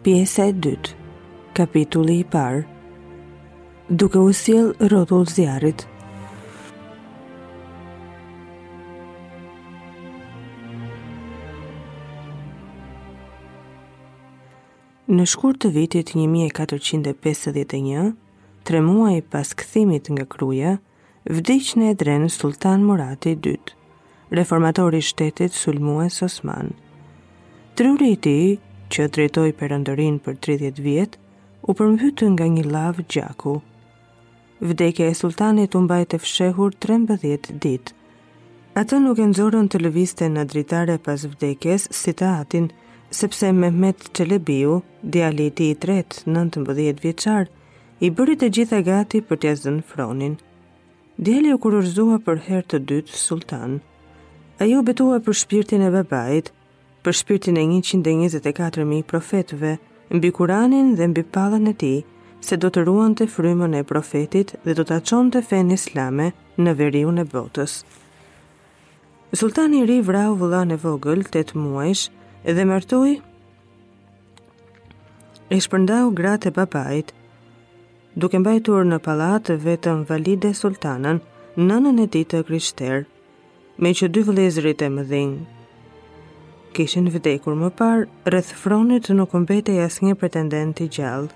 Pjesa e dytë, kapitulli i parë. Duke u sjell rrotull zjarrit. Në shkurt të vitit 1451, tre muaj pas kthimit nga Kruja, vdiq në Edrenë Sultan Murati i II, reformatori i shtetit sulmues osman. Truri i tij, që drejtoi perëndorinë për 30 vjet, u përmbyt nga një llavë gjaku. Vdekja e sultanit u mbajt e fshehur 13 ditë. Atë nuk e nxorën të lëvizte në dritare pas vdekjes si të atin, sepse Mehmet Çelebiu, djali i tij i tretë, 19 vjeçar, i bëri të gjitha gati për t'ia zënë fronin. Djali u kurorëzua për herë të dytë sultan. Ai u betua për shpirtin e babait, për shpirtin e 124.000 profetëve, mbi Kuranin dhe mbi pallën e tij, se do të ruante frymën e profetit dhe do ta çonte fenë islame në veriun e botës. Sultani i ri vrau vëllanë e vogël 8 muajsh dhe martoi e shpërndau gratë e babait, duke mbajtur në pallat vetëm valide sultanën, nënën e tij të krishterë, meqë dy vëllezërit e mëdhenj kishin vdekur më parë, rreth fronit nuk mbetej asnjë pretendent i gjallë.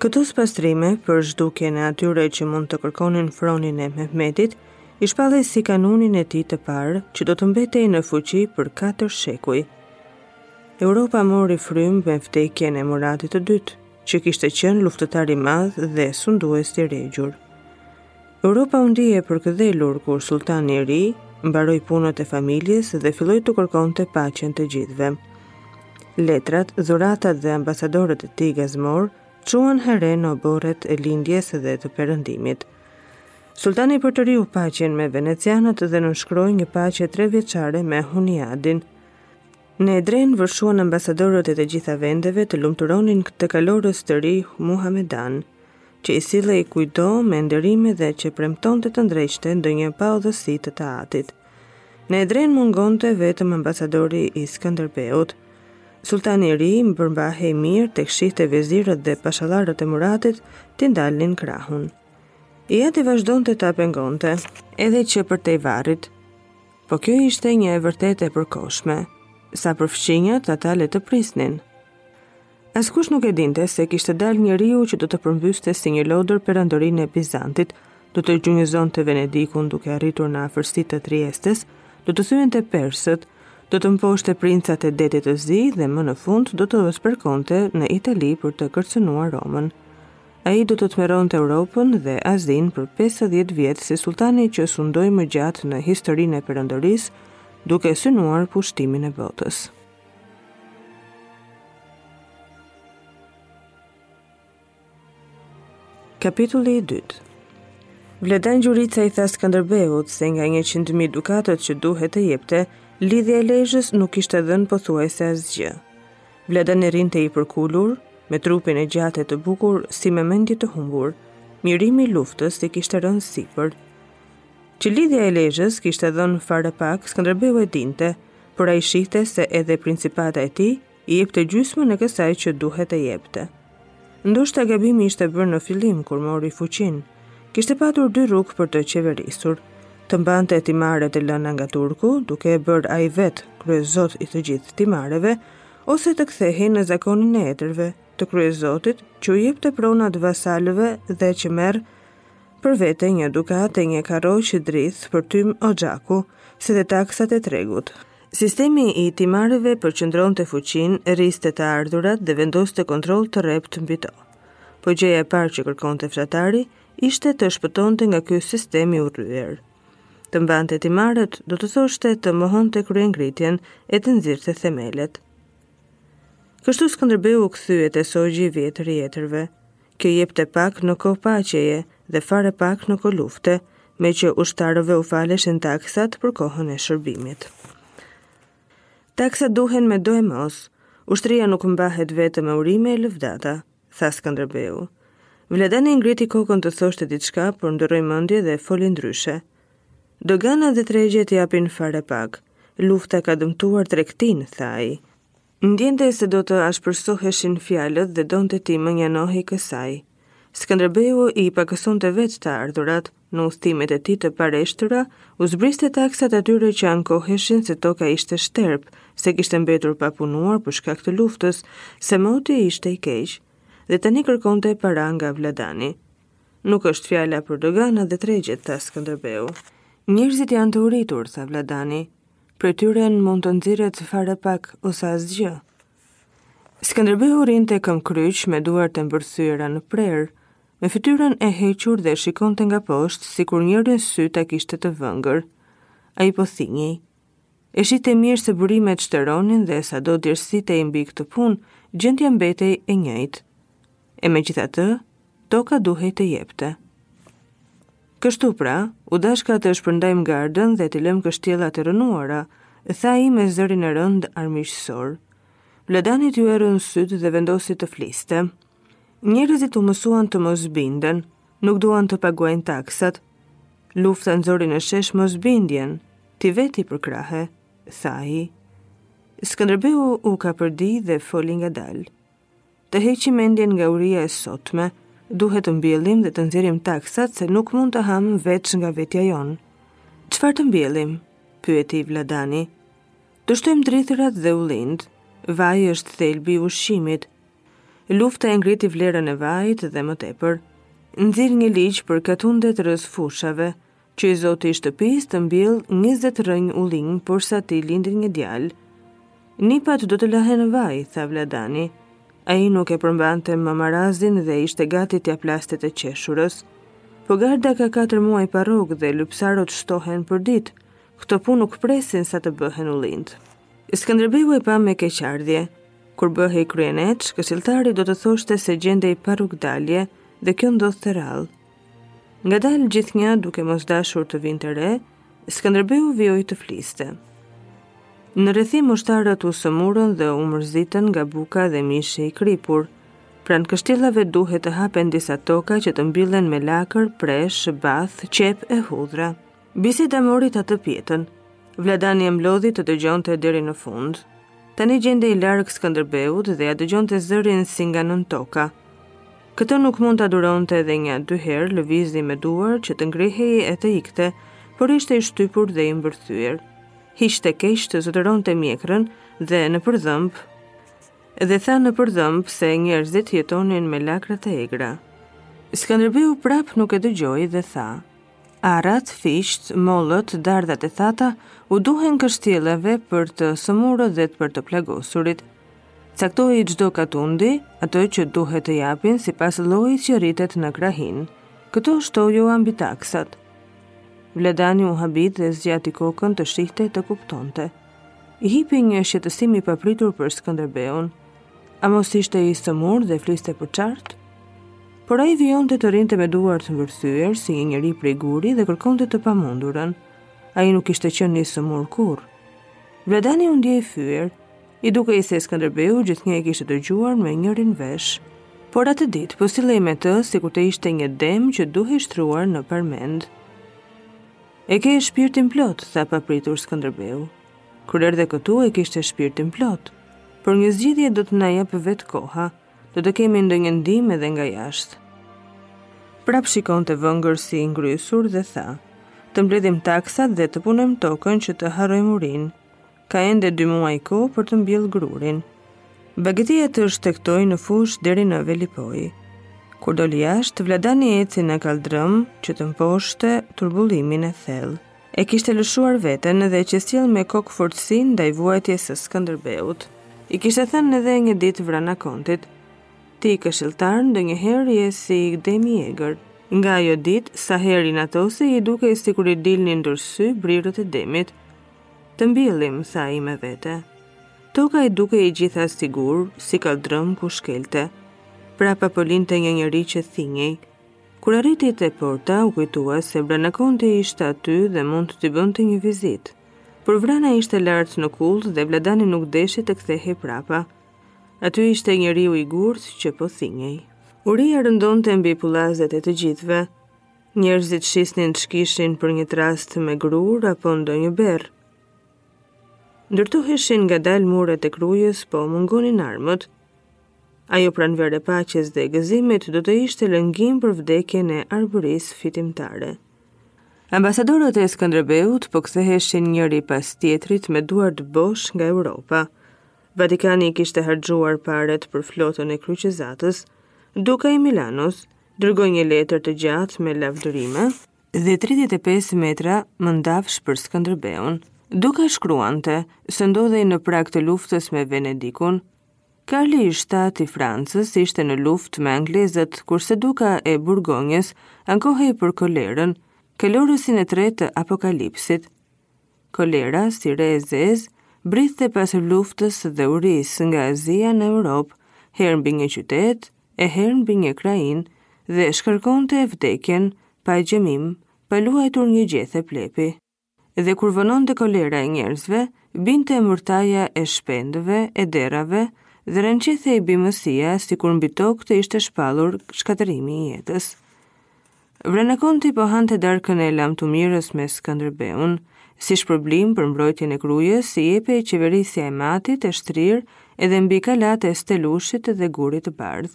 Këto spastrime për zhdukjen e atyre që mund të kërkonin fronin, Mehmeti i shpalli si kanunin e tij të parë, që do të mbetej në fuqi për katër shekuj. Europa mori frymë me vdekjen e Muratit të dytë, që kishte qenë luftëtar i madh dhe sundues i regjur. Europa u ndie përkëdhelur kur sultani i ri mbaroi punët e familjes dhe filloi t'u kërkonte paqen të gjithëve. Letrat, dhuratat dhe ambasadorët e tij gazmorë çuan hare në oborret e lindjes dhe të perëndimit. Sultani përtëriu paqen me venecianët dhe nënshkroi një paqe tre vjeçare me Huniadin, Në Edrenë vërshuan ambasadorët e të gjitha vendeve të lumturonin këtë kalorës të ri Muhamedan, që i sillej kujtdo me nderime dhe që premtonte të ndreqte ndonjë paudhësi të të atit. Në Edrenë mungonte vetëm ambasadori i Skënderbeut. Sultani i ri përmbahej mirë tek shihte vezirët dhe pashallarët e Muratit t'i ndalnin krahun. I ati vazhdonte ta pengonte, edhe që përtej varrit. Po kjo ishte një e vërtetë e përkohshme. Sa për fqinjët, ata le të prisnin. Askush nuk e dinte se kishte dalë njeriu që do të përmbyste si një lodër perandorinë e Bizantit, do të gjunjëzonte Venedikun duke arritur në afërsi të Triestes, do të thyente persët, do të mposhte princat e Detit të Zi dhe më në fund do të zbarkonte në Itali për të kërcënuar Romën. Ai do të tmerronte Europën dhe Azinë për pesëdhjetë vjet si sulltani që sundoi më gjatë në historinë e Perandorisë, duke synuar pushtimin e botës. Kapitulli i dytë. Vladan Gjurica i tha Skënderbeut se nga 100.000 dukatët që duhet të jepte, lidhja e Lezhës nuk kishte dhënë pothuajse asgjë. Vladani rrinte i përkulur, me trupin e gjatë e të bukur si me mendje të humbur. Mirimi i luftës i kishte rënë sipër. Që lidhja e Lezhës kishte dhënë fare pak, Skënderbeu e dinte, por ai shihte se edhe principata e tij i jepte gjysmën e asaj që duhet të jepte. Ndoshta gabimi ishte bërë në fillim kur mori fuqinë. Kishte patur dy rrugë për të qeverisur. Të mbante timaret e lëna nga turku, duke u bërë ai vetë kryezot i të gjithë timareve, ose të kthehej në zakonin e etërve, të kryezotit që u jepte pronat vasalëve dhe që merr për vete një dukat e një karroqë drith për tym oxhaku, si dhe taksat e tregut. Sistemi i timareve përqendronte fuqinë, rriste të ardhurat dhe vendoste kontroll të rreptë mbi to. Po gjëja e parë që kërkonte fshatari, ishte të shpëtonte nga ky sistem i urryer. Të mbante timaret, do të thoshte të mohonte kryengritjen e t'i nxirrte themelet. Kështu Skënderbeu u kthye te sogji i vjetër i etërve. Ky jepte pak në kohë paqeje dhe fare pak në kohë lufte, meqë ushtarëve u faleshin taksat për kohën e shërbimit. Taksat duhen medoemos, ushtria nuk mbahet vetëm me urime e lëvdata, tha Skënderbeu. Vladani ngriti kokën të thoshte diçka, por ndërroi mendje dhe foli ndryshe. Dogana dhe tregjet japin fare pak. Lufta ka dëmtuar tregtinë, tha ai. Ndjente se do të ashpërsoheshin fjalët dhe donte t'i mënjanohej kësaj. Skënderbeu i pakësonte vetë të ardhurat, në udhëtimet e tij të pareshtura, u zbriste taksat atyre që ankoheshin se toka ishte shterpë, se kishte mbetur pa punuar për shkak të luftës, se moti ishte i keq. Dhe tani kërkonte para nga Vladani. Nuk është fjala për dogana dhe tregjet, tha Skënderbeu. Njerëzit janë të uritur, tha Vladani. Prej tyre mund të nxirret fare pak ose asgjë. Skënderbeu rrinte këmbëkryq me duart e mbërthyera në prerë, me fytyrën e hequr dhe shikonte nga poshtë sikur njërin sy ta kishte të vëngër. Ai po thinjej. E shihte mirë se burimet shteronin dhe sado djersitej mbi këtë punë, gjendja mbetej e njëjtë. E megjithatë, toka duhej të jepte. Kështu pra, u dashka të shpërndajmë gardën dhe t'i lëmë kështjellat e rrënuara, tha ai me zërin e rëndë armiqësor. Vladanit iu errën sytë dhe vendosi të fliste. Njerëzit u mësuan të mos binden, nuk duan të paguajnë taksat. Lufta nxori në shesh mosbindjen, ti vet i përkrahe, tha ai. Skënderbeu u kapërdi dhe foli ngadalë. Të heqim mendjen nga uria e sotme, duhet të mbjellim dhe të nxjerrim taksat se nuk mund të hamë veç nga vetja jonë. Çfarë të mbjellim? pyeti Vladani. Të shtojmë drithërat dhe ullinjtë. Vaji është thelbi i ushqimit. Lufta e ngriti vlerën e vajit dhe më tepër. Nxirr një ligj për katundet rrëzë fushave, Që i zoti i shtëpisë të mbjellë 20 rrënjë ullinj, porsa t'i lindë një djalë. Nipat do të lahen në vaj, tha Vladani. Ai nuk e përmbante më marazin dhe ishte gati t'ia plaste të qeshurës. Po garda ka 4 muaj pa rrogë dhe lypsarët shtohen përditë. Këto punë nuk presin sa të bëhen ullinjtë. Skënderbeu e pa me keqardhje. Kur bëhej kryeneç, këshilltari do të thoshte se gjendej pa rrugëdalje dhe kjo ndodhte rrallë. Ngadalë gjithnjë duke mos dashur të vinte re, Skënderbeu vijoi të fliste. Në rrethim ushtarët u sëmurën dhe u mërzitën nga buka dhe mishi i kripur. Pranë kështjellave duhet të hapen disa toka që të mbillen me lakër, presh, bathë, qepë e hudhra. Biseda mori tatëpjetën. Vladani e mblodhi të dëgjonte deri në fund. Tani gjendej larg Skënderbeut dhe ia dëgjonte zërin si nga nën toka. Këtë nuk mund ta duronte edhe një dy herë, lëvizi me duart që të ngrihej e të ikte, por ishte i shtypur dhe i mbërthyer. Hiqte keq të zotëronte mjekrën dhe nëpër dhëmbë dhe tha nëpër dhëmbë se njerëzit jetonin me lakra të egra. Skënderbeu prapë nuk e dëgjoi dhe tha: Arrat, fiqtë, mollët, dardhat e thata u duhen kështjellave për të sëmurët dhe për të plagosurit. Caktoji çdo katundi atë që duhet të japin sipas llojit që rritet në krahinë. Këto shtojua mbi taksat. Vladani u habit dhe zgjati kokën të shihte të kuptonte. I hipi një shqetësim i papritur për Skënderbeun. A mos ishte i sëmurë dhe fliste përçart? Por ai vijonte të rrinte me duar të mbërthyër si një njeri prej guri dhe kërkonte të pamundurën. Ai nuk kishte qenë i sëmurë kurrë. Vladani u ndie i fyer, i dukej se Skënderbeu gjithnjë e kishte dëgjuar me njërin vesh. Por atë ditë, po sillej me të sikur të ishte një dem që duhej shtruar në parmendë. E ke e shpirtin plot, tha papritur Skënderbeu. Kur erdhe këtu e kishe shpirtin plot. Por një zgjidhje do të na japë vetë koha. Do të kemi ndonjë ndihmë edhe nga jashtë. Prapë shikonte vëngër si i ngrysur dhe tha, të mbledhim taksat dhe të punojmë tokën që të harrojmë urinë. Ka ende dy muaj kohë për të mbjellë grurin. Bagëtia të shtegtojë në fushë deri në Velipojë. Kur doli jashtë, Vladani eci në kaldrëm që të mposhte turbullimin e thellë. e kishte lëshuar veten dhe qe sjellë me kokëfortësi ndaj vuajtjes së Skënderbeut. I kishte thënë edhe një ditë Vrana Konti, ti këshilltar ndonjëherë je si dem i egër. Nga ajo ditë, sa herë inatosej, i dukej sikur i dilnin ndër sy brirët e demit. Të mbjellim, tha ai me vete. Toka i dukej e gjitha si gur, si kalldrëm ku shkelte. Prapa po linte një njeri që thinjej, Kur arriti te porta, u kujtua se Vrana Konti ishte aty dhe mund t'i bënte një vizitë. Por Vrana ishte lart në kullë dhe Vladani nuk deshi të kthehej prapa. Aty ishte njeriu i gurtë që po thinjej. Uria rëndonte mbi pullazet e të gjithëve. Njerëzit shisnin ç'kishin për një trastë me grurë apo ndonjë berr. Ndërtoheshin ngadalë muret e Krujës, po mungonin armët. Ajo pranverë e paqes dhe gëzimit do të ishte lëngim për vdekjen e arbërisë fitimtare. Ambasadorët e Skënderbeut po ktheheshin njëri pas tjetrit me duart bosh nga Europa. Vatikani i kishte harxhuar paret për flotën e kryqëzatës. Duka i Milanos dërgoi një letër të gjatë me lavdërime, dhe 35 metra mëndafsh për Skënderbeun. Duka shkruante se ndodhej në prag të luftës me Venedikun. Karli i shtatë i Francës ishte në luftë me anglezët, kurse duka i Burgonjës ankohej për kolerën, kalorësin e tretë të apokalipsit. Kolera, si re e zezë, bridhte pas luftës dhe urisë nga Azia në Europë, herë mbi një qytet, e herë mbi një krahinë dhe shkarkonte vdekjen pa gjëmim, pa luajtur një gjethe plepi. Dhe kur vononte kolera e njerëzve, binte murtaja e shpendëve, e derrave, dhe rrënqethej bimësia sikur mbi tokë të ishte shpallur shkatërrimi i jetës. Vranakonti po hante darkën e lamtumirës me Skënderbeun, si shpërblim për mbrojtjen e Krujës i jepej qeverisja e Matit e shtrirë edhe mbi kalatë e Stelushit dhe Gurit të Bardhë.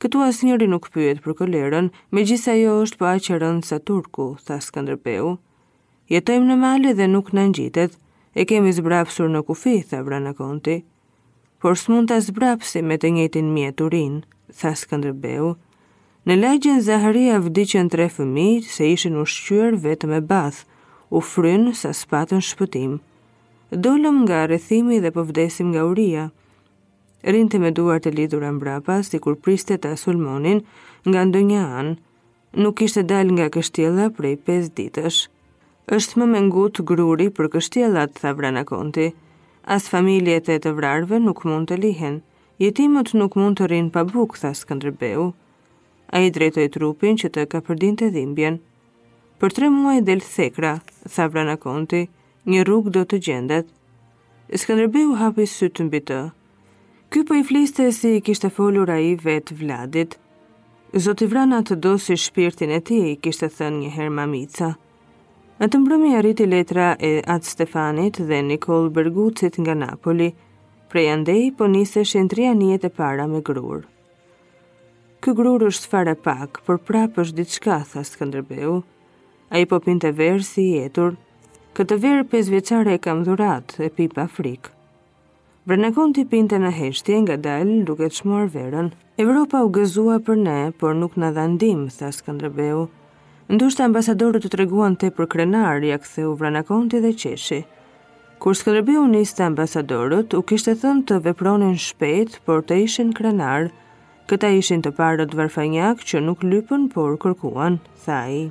Këtu asnjëri nuk pyet për kolerën, megjithëse ajo është po aq e rëndë sa turku, tha Skënderbeu. Jetojmë në male dhe nuk na ngjitet. E kemi zbrapsur në kufi, tha Vranakonti. Por s'mund ta zbrapsim me të njëjtin mjet urinë, tha Skënderbeu. Në lagjen Zaharia vdiqën tre fëmijë se ishin ushqyer vetëm me bathë, u frynë sa s'patën shpëtim. Dolëm nga rrethimi dhe po vdesim nga uria. Rrinte me duar të lidhura mbrapa, sikur priste ta sulmonin nga ndonjë anë. Nuk kishte dalë nga kështjella prej pesë ditësh. Është më me ngut gruri për kështjellat, tha Vrana Konti. As familjet e të vrarëve nuk mund të lihen. Jetimët nuk mund të rrinë pa bukë, tha Skënderbeu. Ai drejtoi trupin që të kapërdinte dhimbjen. Për tre muaj del thekra, tha Vrana Konti, një rrugë do të gjendet. Skënderbeu hapi sytë mbi të. Ky po i fliste si i kishte folur ai vetë Vladit. Zoti Vrana të do si shpirtin e tij, i kishte thënë një herë Mamica. Atë mbrëmje arriti letra e At Stefanit dhe Nikoll Bergucit nga Napoli. Prej andej po niseshin tri anijet e para me grurë. Ky grurë është fare pak, por prapë është diçka, tha Skënderbeu. Ai po pinte verë si i etur. Këtë verë pesëvjeçare e kam dhuratë, e pi pa frikë. Vranakonti pinte në heshtje ngadalë duke çmuar verën. Evropa u gëzua për ne, por nuk na dha ndihmë, tha Skënderbeu. Ndoshta ambasadorët u treguan tepër krenarë, ia ktheu Vranakonti dhe qeshi. Kur Skënderbeu niste ambasadorët, u kishte thënë të vepronin shpejt, por të ishin krenarë. Këta ishin të parët varfanjakë që nuk lypën, por kërkuan, tha ai.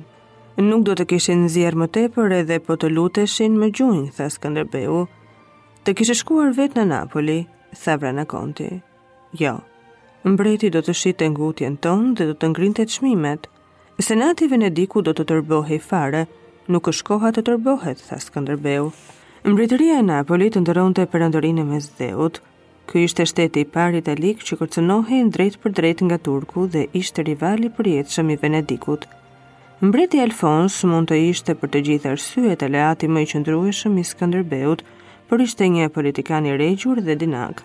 Nuk do të kishin nxjerrë më tepër edhe po të luteshin më gjunjë, tha Skënderbeu. Të kishe shkuar vetë në Napoli, tha Vrana Konti. Jo, mbreti do të shihte ngutjen tonë dhe do të ngrinte çmimet. Senati i Venedikut do të tërbohej fare, nuk është koha të tërbohet, tha Skënderbeu. Mbretëria e Napolit ëndërronte perandorinë e Mesdheut, Ky ishte shteti i parë italik që kërcënohej drejtpërdrejt nga turku dhe ishte rival i përjetshëm i Venedikut. Mbreti Alfons mund të ishte për të gjithë arsyet aleati më i qëndrueshëm i Skënderbeut, por ishte një politikan i regjur dhe dinak.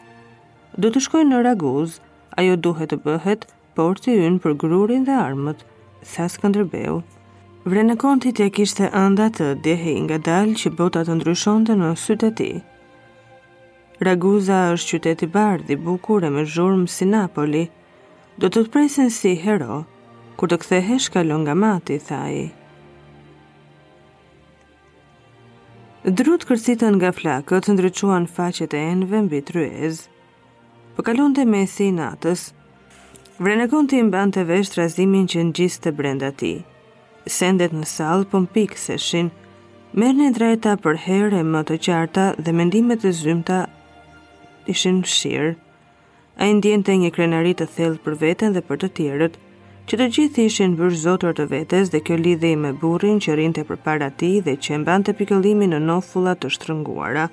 Do të shkoj në Raguzë, ajo duhet të bëhet porti ynë për grurin dhe armët, tha Skënderbeu. Vranakontit ia kishte ënda të dehej ngadalë që bota të ndryshonte në sytë e tij. Raguza është qyteti i bardhë, i bukur e me zhurmë si Napoli. Do të të presin si hero. Kur të kthehesh, kalo nga Mati, tha ai. Drutë kërcitën nga flakët, ndriçuan faqet e enëve mbi tryezë. Po kalonte mesi i natës. Vrana Konti i mbante vesh trazimin që ngjiste brenda tij. Sendet në sallë po mpikseshin. Merrnin trajta përherë e më të qarta dhe mendimet e zymta ishin fshirë. Ai ndiente një krenari të thellë për veten dhe për të tjerët, që të gjithë ishin bërë zotër të vetes dhe kjo lidhej me burrin që rrinte përpara tij dhe që mbante pikëllimin në nofulla të shtrënguara.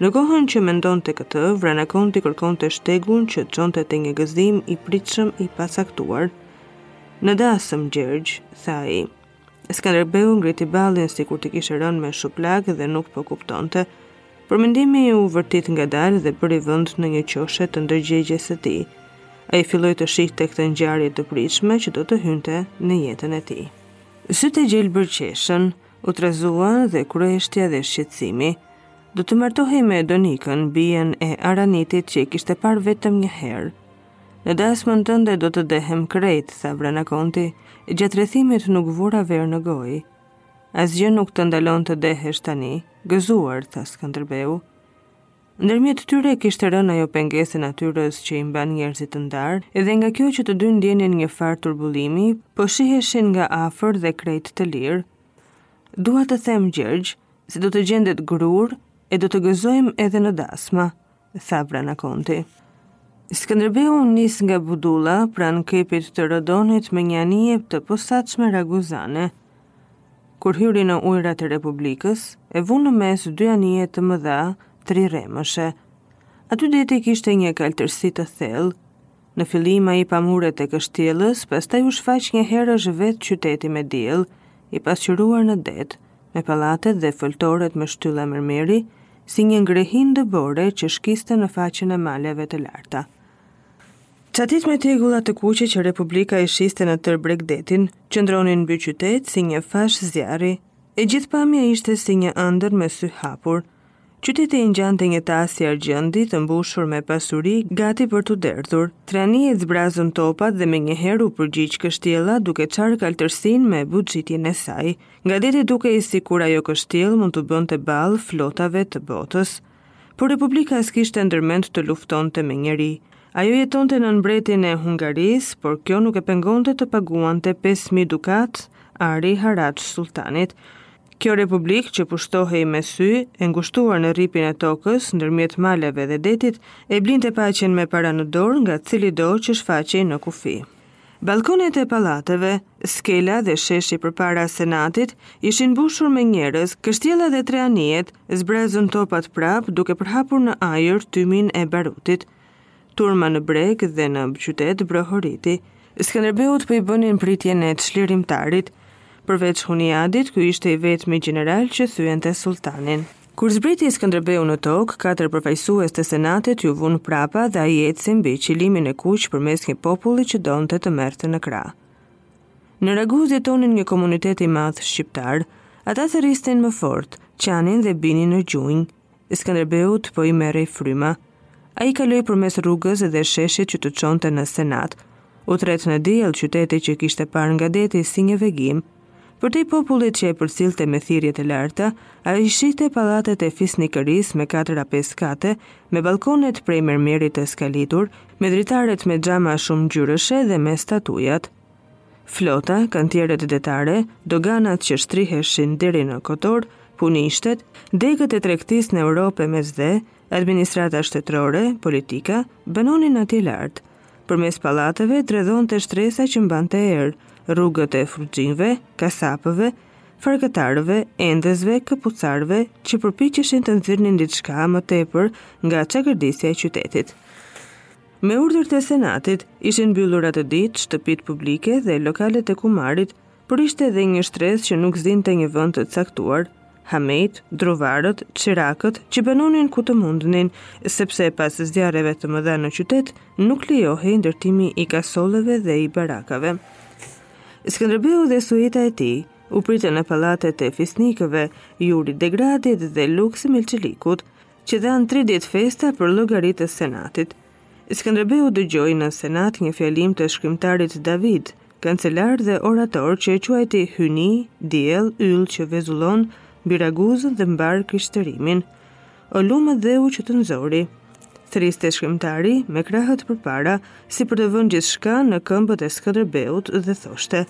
Në kohën që mendonte këtë, Vrana Konti kërkonte shtegun që çonte te një gëzim i pritshëm i pacaktuar. Në dasmë, Gjergj, tha ai. Skënderbeu ngriti ballin sikur t'i kishte rënë me shuplakë dhe nuk po kuptonte. Përmendimi u vërtit ngadalë dhe bëri vend në një qoshe të ndërgjegjes së tij. Ai filloi të shihte këtë ngjarje të pritshme që do të hynte në jetën e tij. Sytë e gjelbër qeshën, u trazuan dhe kureshtja dhe shqetësimi. Do të martohej me Donikën, bijen e Aranitit që e kishte parë vetëm një herë. Në dasmën tënde do të dehem krejt, tha Vrana Konti, gjatë rrethimit nuk vura verë në gojë. Asgjë nuk të ndalon të dehesh tani, gëzuar, tha Skënderbeu. Ndërmjet tyre kishte rënë ajo pengesë e natyrës që i mban njerëzit të ndarë, dhe nga kjo që të dy ndienin njëfarë turbullimi, po shiheshin nga afër dhe krejt të lirë. Dua të them Gjergj, se do të gjendet grurë e do të gëzojmë edhe në dasma. tha Vrana Konti. Skënderbeu u nis nga Budulla, pranë kepit të Rodonit me një anije të posaçme raguzane. Kur hyri në ujërat e Republikës, e vunë në mes dy anije të mëdha, trirremëshe. Aty deti kishte një kaltërsi të thellë. Në fillim ai pa muret e kështjellës, pastaj u shfaq njëherësh vetë qyteti me diell, i pasqyruar në det, me pallatet dhe foltoret me shtylla mermeri, si një ngrehinë dëbore që shkiste në faqen e maleve të larta. Çatitë me tjegulla të kuqe që Republika i shiste në tërë bregdetin, qëndronin mbi qytet si një fashë zjarri. E gjithë pamja ishte si një ëndërr me sy hapur. Qyteti i ngjante një tasi argjendi të mbushur me pasuri, gati për t'u derdhur. Tri anijet zbrazën topat dhe menjëherë u përgjigj kështjella duke çarë kaltërsinë me buçitjen e saj. Nga deti dukej sikur ajo kështjellë mund t'u bënte ballë flotave të botës. Por Republika s'kishte ndër mend të luftonte me njeri. Ajo jetonte nën mbrojtjen e Hungarisë, por kjo nuk e pengonte të paguante pesë mijë dukat ari haraç sulltanit. Kjo republikë që pushtohej me sy e ngushtuar në rripin e tokës, ndërmjet maleve dhe detit, e blinte paqen me para në dorë nga cilido që shfaqej në kufi. Ballkonet e pallateve, skela dhe sheshi përpara senatit ishin mbushur me njerëz, kështjella dhe tre anijet zbrazën topat prapë duke përhapur në ajër tymin e barutit. Turma në breg dhe në qytet brohoriti. Skënderbeut po i bënin pritjen e çlirimtarit. Përveç Huniadit, ky ishte i vetmi gjeneral që thyente sulltanin. Kur zbriti Skënderbeu në tokë, katër përfaqësues të senatit iu vunë prapa dhe ai eci mbi qilimin e kuq përmes një populli që donte ta merrte në krah. Në Raguzë jetonin një komunitet i madh shqiptar. Ata thërrisnin më fort, qanin dhe binin në gjunjë. Skënderbeut po i merrej fryma. Ai kaloi përmes rrugës dhe sheshit që të çonte në Senat. U tret në diell qyteti që kishte parë nga deti si një vegim. Përtej popullit që e përcillte me thirrje të larta, ai shihte pallatet e fisnikërisë me katër a pesë kate, me ballkonet prej mermerit të skalitur, me dritaret me xhama shumëngjyrëshe dhe me statujat. Flota, kantierët detare, doganat që shtriheshin deri në Kotor, punishtet, degët e tregtisë në Europë e Mesdhe, administrata shtetërore, politika, banonin atje lart. Përmes pallateve dredhonte shtresa që mbante erë, rrugët e furxhinjve, kasapëve, farkatarëve, endësve, këpucarëve që përpiqeshin të nxirrnin diçka më tepër nga çakërdisja e qytetit. Me urdhër të Senatit, ishin mbyllur atë ditë shtëpitë publike dhe lokalet e kumarit, por ishte edhe një shtresë që nuk zinte një vend të caktuar. Hamejt, druvarët, çirakët që banonin ku të mundnin, sepse pas zjarreve të mëdha në qytet nuk lejohej ndërtimi i kasolleve dhe i barakave. Skënderbeu dhe sueta e tij u pritën në pallatet e fisnikëve, Juri Degradit dhe Luksi Melçelikut, që dhanë tre ditë festa për llogari të Senatit. Skënderbeu dëgjoi në Senat një fjalim të shkrimtarit David, kancelar dhe orator që e quajti hyni, diell, yll që vezullon mbi Raguzën dhe mbarë krishterimin. O lumë dheu që të nxori. Thërriste shkrimtari me krahët përpara, si për të vënë gjithçka në këmbët e Skënderbeut dhe thoshte: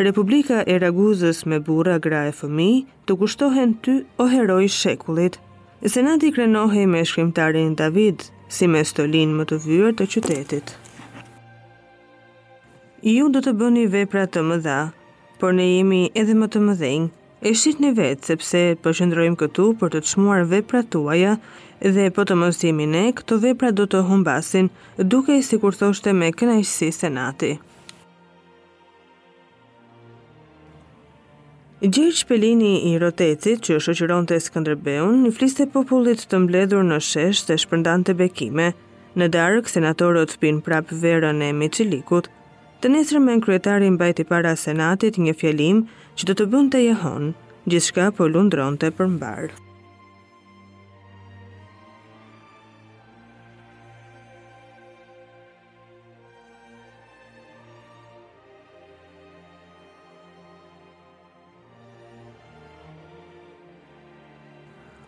Republika e Raguzës me burra, gra e fëmijë, Të kushtohen ty, o hero i shekullit. Senati krenohej me shkrimtarin David, si me stolinë më të vyer të qytetit. Ju do të bëni vepra të mëdha, por ne jemi edhe më të mëdhenj. E shihni vetë, sepse po qëndrojmë këtu për të çmuar veprat tuaja, dhe po të mos jemi ne, këto vepra do të humbasin, dukej sikur thoshte me kënaqësi Senati. Gjergj Pelini i Rotecit, që shoqëronte Skënderbeun, i fliste popullit të mbledhur në shesh dhe shpërndante bekime. Në darkë, senatorët pinë prap verën e Miçilikut. Të nesërmen kryetari mbajti para senatit një fjalim që do të bënte jehonë. Gjithçka po lundronte për mbarë.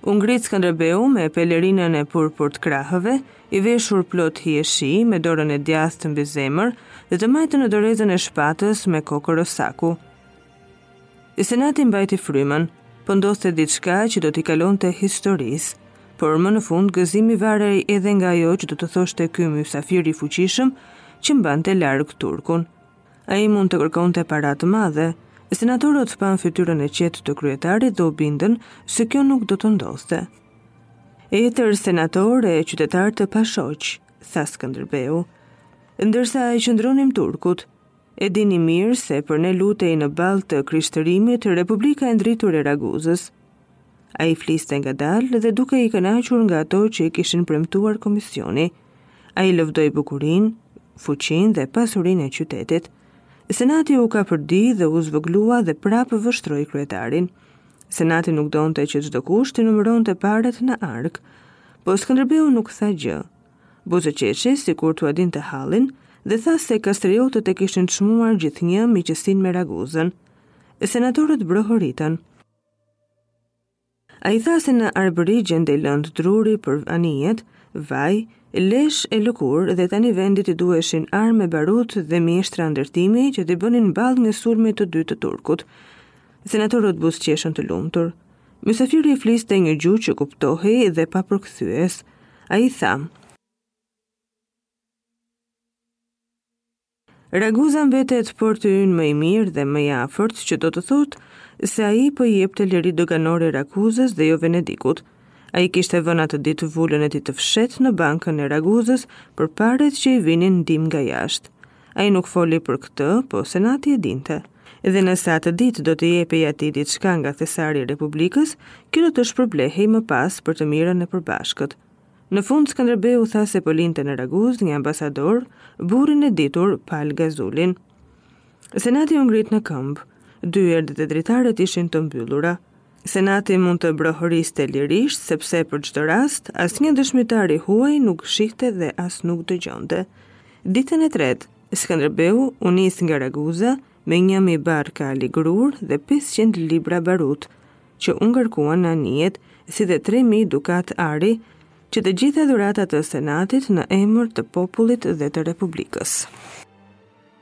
U ngrit Skënderbeu me pelerinën e purpurt krahëve, i veshur plot hijeshi, me dorën e djathtë mbi zemër dhe të majtën në dorezën e shpatës me kokë rosaku. Senati mbajti frymën, po ndodhte diçka që do t'i kalonte historisë. Por më në fund gëzimi varej edhe nga ajo që do të thoshte ky mysafir i fuqishëm që mbante larg turkun. Ai mund të kërkonte para të madhe. Senatorët panë fytyrën e qetë të kryetarit dhe u bindën se kjo nuk do të ndodhte. Etër senatorë e qytetarë të pashoq, tha Skënderbeu. Ndërsa i qëndronim turkut, E dini mirë se për ne lutej në ballë të krishtërimit Republika e ndritur e Raguzës. Ai fliste ngadalë dhe dukej i kënaqur nga ato që i kishin premtuar në komision. Ai lëvdoi bukurinë, fuqinë dhe pasurinë e qytetit. Senati u kapërdi dhe u zvogëlua dhe prapë vështroi kryetarin. Senati nuk donte që çdokush t'i numëronte paret në arkë. Po Skënderbeu nuk tha gjë. Buzëqeshi, sikur t'ua dinte hallin, dhe tha se Kastriotët e kishin çmuar gjithnjë miqësinë me Raguzën. Senatorët brohoritën. Ai tha se në Arbëri gjendej lëndë druri për anijet, vaj, lesh e lëkurë dhe tani vendit i duheshin armë e barut dhe mjeshtra ndërtimi që t'i bënin ballë një sulmi të dytë të turkut. Senatorët buzëqeshën të lumtur. Mysafiri fliste një gjuhë që kuptohej dhe pa përkthyes. Ai tha: Raguza mbetet porti ynë më i mirë dhe më i afërt, që do të thotë se ai po i jepte liri doganore Raguzës dhe jo Venedikut. Ai kishte vënë atë ditë vulën e tij të fshehtë në bankën e Raguzës për paret që i vinin ndihmë nga jashtë. Ai nuk foli për këtë, po Senati e dinte. Dhe nëse atë ditë do t'i jepej atij diçka nga thesari i Republikës, kjo do të shpërblehej më pas për të mirën e përbashkët. Në fund Skënderbeu tha se po linte në Raguzë një ambasador, burrin e ditur Pal Gazulin. Senati u ngrit në këmbë. Dyert edhe dritaret ishin të mbyllura. Senati mund të brohoriste lirisht, sepse për çdo rast, asnjë dëshmitar i huaj nuk shihte dhe as nuk dëgjonte. Ditën e tretë, Skënderbeu u nis nga Raguza me një mijë barrë kali grurë dhe 500 libra barut, që u ngarkuan në anijet, si dhe 3000 dukatë ari, që të gjitha dhurata të senatit në emër të popullit dhe të republikës.